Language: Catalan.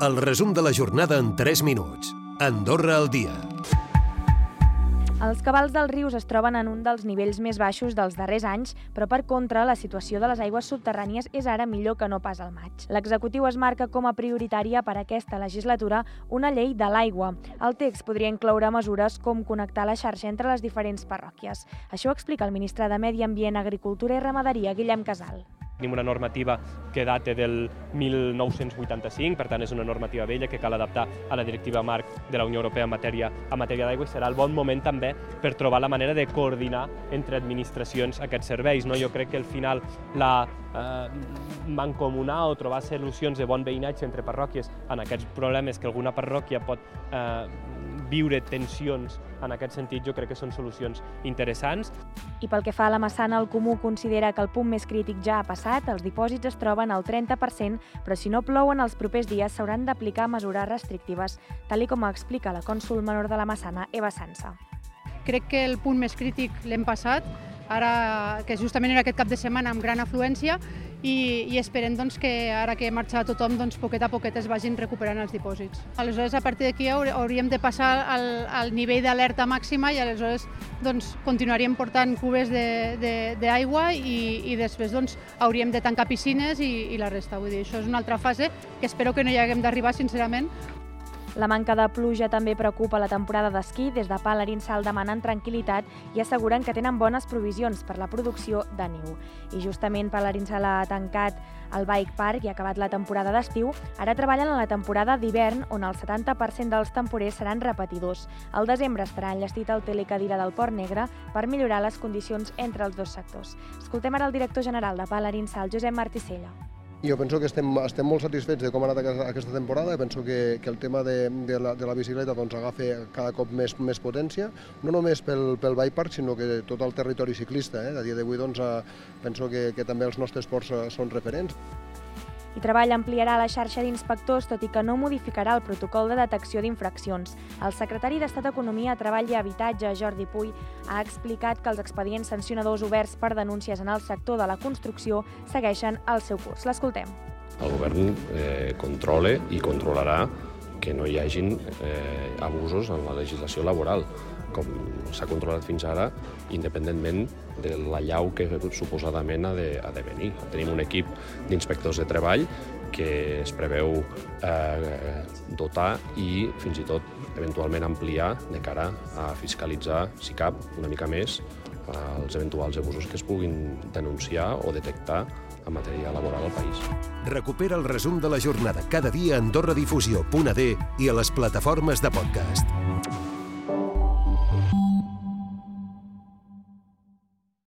El resum de la jornada en 3 minuts. Andorra al dia. Els cabals dels rius es troben en un dels nivells més baixos dels darrers anys, però per contra, la situació de les aigües subterrànies és ara millor que no pas al maig. L'executiu es marca com a prioritària per a aquesta legislatura una llei de l'aigua. El text podria incloure mesures com connectar la xarxa entre les diferents parròquies. Això ho explica el ministre de Medi Ambient, Agricultura i Ramaderia, Guillem Casal. Tenim una normativa que data del 1985, per tant és una normativa vella que cal adaptar a la directiva marc de la Unió Europea en matèria, en matèria d'aigua i serà el bon moment també per trobar la manera de coordinar entre administracions aquests serveis. No? Jo crec que al final la eh, mancomunar o trobar solucions de bon veïnatge entre parròquies en aquests problemes que alguna parròquia pot eh, viure tensions en aquest sentit jo crec que són solucions interessants. I pel que fa a la Massana, el Comú considera que el punt més crític ja ha passat, els dipòsits es troben al 30%, però si no plouen els propers dies s'hauran d'aplicar mesures restrictives, tal com explica la cònsul menor de la Massana, Eva Sansa. Crec que el punt més crític l'hem passat, ara que justament era aquest cap de setmana amb gran afluència i, i esperem doncs, que ara que marxa tothom, doncs, poquet a poquet es vagin recuperant els dipòsits. Aleshores, a partir d'aquí hauríem de passar al, al nivell d'alerta màxima i aleshores doncs, continuaríem portant cubes d'aigua i, i després doncs, hauríem de tancar piscines i, i la resta. Vull dir, això és una altra fase que espero que no hi haguem d'arribar, sincerament, la manca de pluja també preocupa la temporada d'esquí. Des de Sal demanen tranquil·litat i asseguren que tenen bones provisions per la producció de neu. I justament Sal ha tancat el Bike Park i ha acabat la temporada d'estiu. Ara treballen en la temporada d'hivern, on el 70% dels temporers seran repetidors. Al desembre estarà enllestit el telecadira del Port Negre per millorar les condicions entre els dos sectors. Escoltem ara el director general de Sal, Josep Marticella. Jo penso que estem, estem molt satisfets de com ha anat aquesta temporada, penso que, que el tema de, de, la, de la bicicleta doncs, agafa cada cop més, més potència, no només pel, pel bike park, sinó que tot el territori ciclista. Eh? A dia d'avui doncs, penso que, que també els nostres ports eh, són referents i Treball ampliarà la xarxa d'inspectors, tot i que no modificarà el protocol de detecció d'infraccions. El secretari d'Estat d'Economia, Treball i Habitatge, Jordi Puy, ha explicat que els expedients sancionadors oberts per denúncies en el sector de la construcció segueixen el seu curs. L'escoltem. El govern eh, controla i controlarà que no hi hagin eh, abusos en la legislació laboral com s'ha controlat fins ara, independentment de la llau que suposadament ha de, ha de venir. Tenim un equip d'inspectors de treball que es preveu eh, dotar i fins i tot eventualment ampliar de cara a fiscalitzar, si cap, una mica més, els eventuals abusos que es puguin denunciar o detectar en matèria laboral al país. Recupera el resum de la jornada cada dia a AndorraDifusió.d i a les plataformes de podcast.